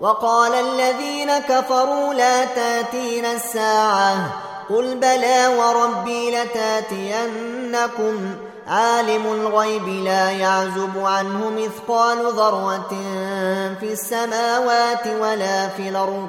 وقال الذين كفروا لا تاتين الساعة. قل بلى وربي لتأتينكم. عالم الغيب لا يعزب عنه مثقال ذرة في السماوات ولا في الأرض.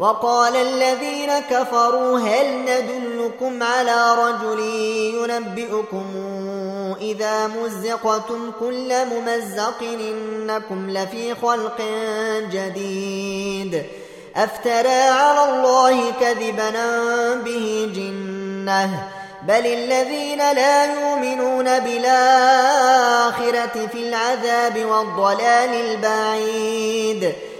وقال الذين كفروا هل ندلكم على رجل ينبئكم إذا مزقتم كل ممزق إنكم لفي خلق جديد أفترى على الله كذبا به جنة بل الذين لا يؤمنون بالآخرة في العذاب والضلال البعيد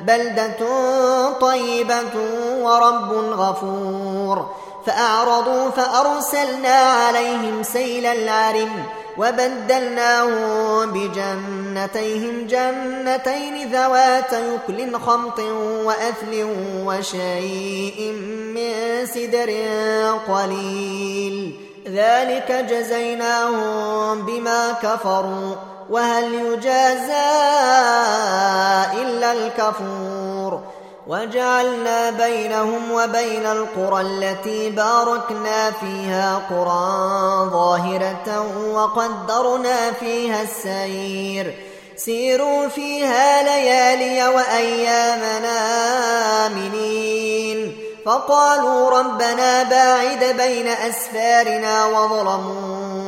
بلدة طيبة ورب غفور. فأعرضوا فأرسلنا عليهم سيل العرم وبدلناهم بجنتيهم جنتين ذوات يكل خمط وأثل وشيء من سدر قليل. ذلك جزيناهم بما كفروا. وهل يجازى إلا الكفور وجعلنا بينهم وبين القرى التي باركنا فيها قرى ظاهرة وقدرنا فيها السير. سيروا فيها ليالي وأيامنا آمنين فقالوا ربنا باعد بين أسفارنا وظلموا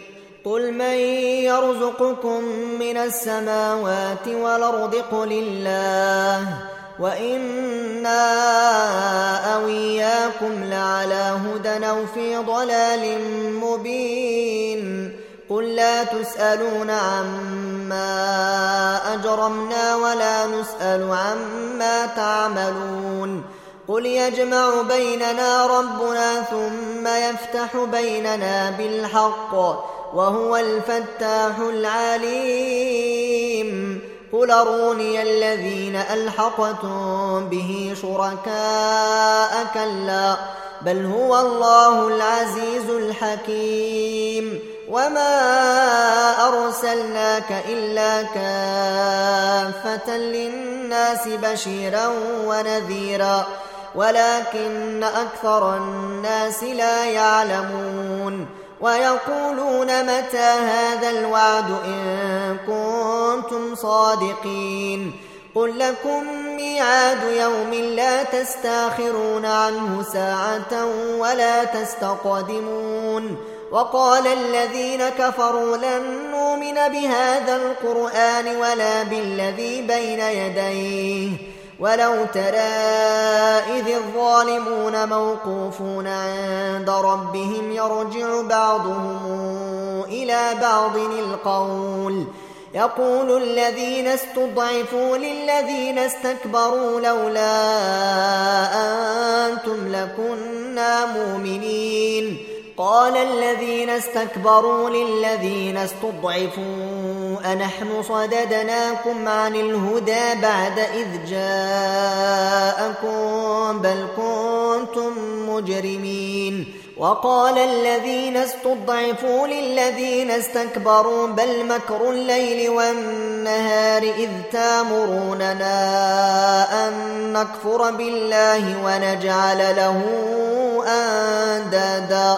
قل من يرزقكم من السماوات والأرض قل الله وإنا أو إياكم لعلى هدى أو في ضلال مبين قل لا تسألون عما أجرمنا ولا نسأل عما تعملون قل يجمع بيننا ربنا ثم يفتح بيننا بالحق وهو الفتاح العليم. قل أروني الذين ألحقتم به شركاء كلا بل هو الله العزيز الحكيم. وما أرسلناك إلا كافة للناس بشيرا ونذيرا ولكن أكثر الناس لا يعلمون. ويقولون متى هذا الوعد إن كنتم صادقين قل لكم ميعاد يوم لا تستأخرون عنه ساعة ولا تستقدمون وقال الذين كفروا لن نؤمن بهذا القرآن ولا بالذي بين يديه ولو ترى إذ الظالمون موقوفون عند ربهم يرجع بعضهم إلى بعض القول. يقول الذين استضعفوا للذين استكبروا لولا أنتم لكنا مؤمنين. قال الذين استكبروا للذين استضعفوا أنحن صددناكم عن الهدى بعد إذ جاءكم بل كنتم مجرمين وقال الذين استضعفوا للذين استكبروا بل مكر الليل والنهار إذ تامروننا أن نكفر بالله ونجعل له أندادا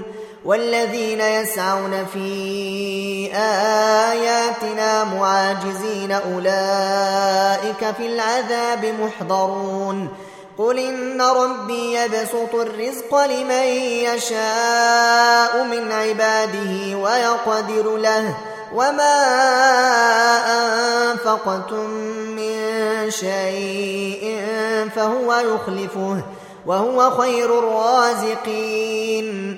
والذين يسعون في آياتنا معاجزين أولئك في العذاب محضرون. قل إن ربي يبسط الرزق لمن يشاء من عباده ويقدر له. وما أنفقتم من شيء فهو يخلفه وهو خير الرازقين.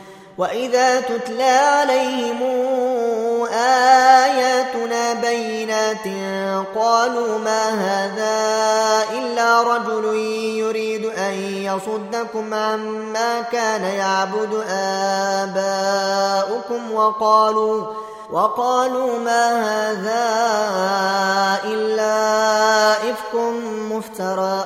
واذا تتلى عليهم اياتنا بينات قالوا ما هذا الا رجل يريد ان يصدكم عما كان يعبد اباؤكم وقالوا وقالوا ما هذا الا افك مفترى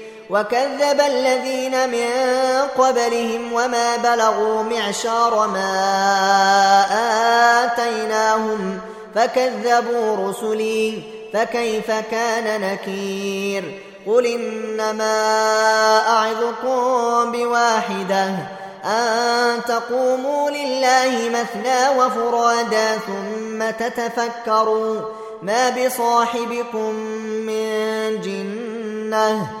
وكذب الذين من قبلهم وما بلغوا معشار ما آتيناهم فكذبوا رسلي فكيف كان نكير قل إنما أعظكم بواحدة أن تقوموا لله مثنى وفرادا ثم تتفكروا ما بصاحبكم من جنة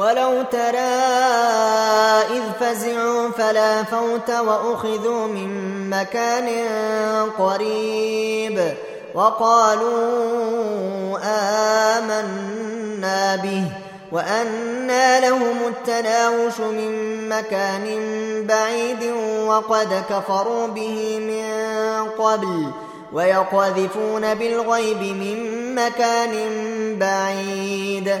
ولو ترى إذ فزعوا فلا فوت وأخذوا من مكان قريب وقالوا آمنا به وأنى لهم التناوش من مكان بعيد وقد كفروا به من قبل ويقذفون بالغيب من مكان بعيد